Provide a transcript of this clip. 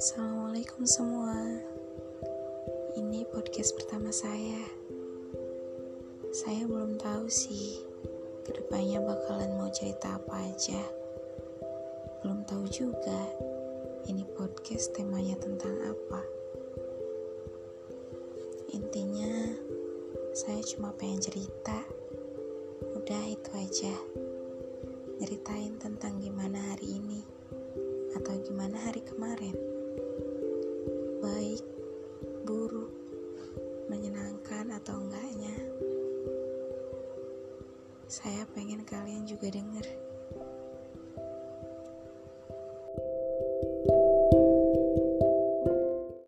Assalamualaikum semua. Ini podcast pertama saya. Saya belum tahu sih Ke depannya bakalan mau cerita apa aja. Belum tahu juga Ini podcast temanya tentang apa. Intinya Saya cuma pengen cerita. Udah itu aja atau enggaknya. Saya pengen kalian juga denger. thank you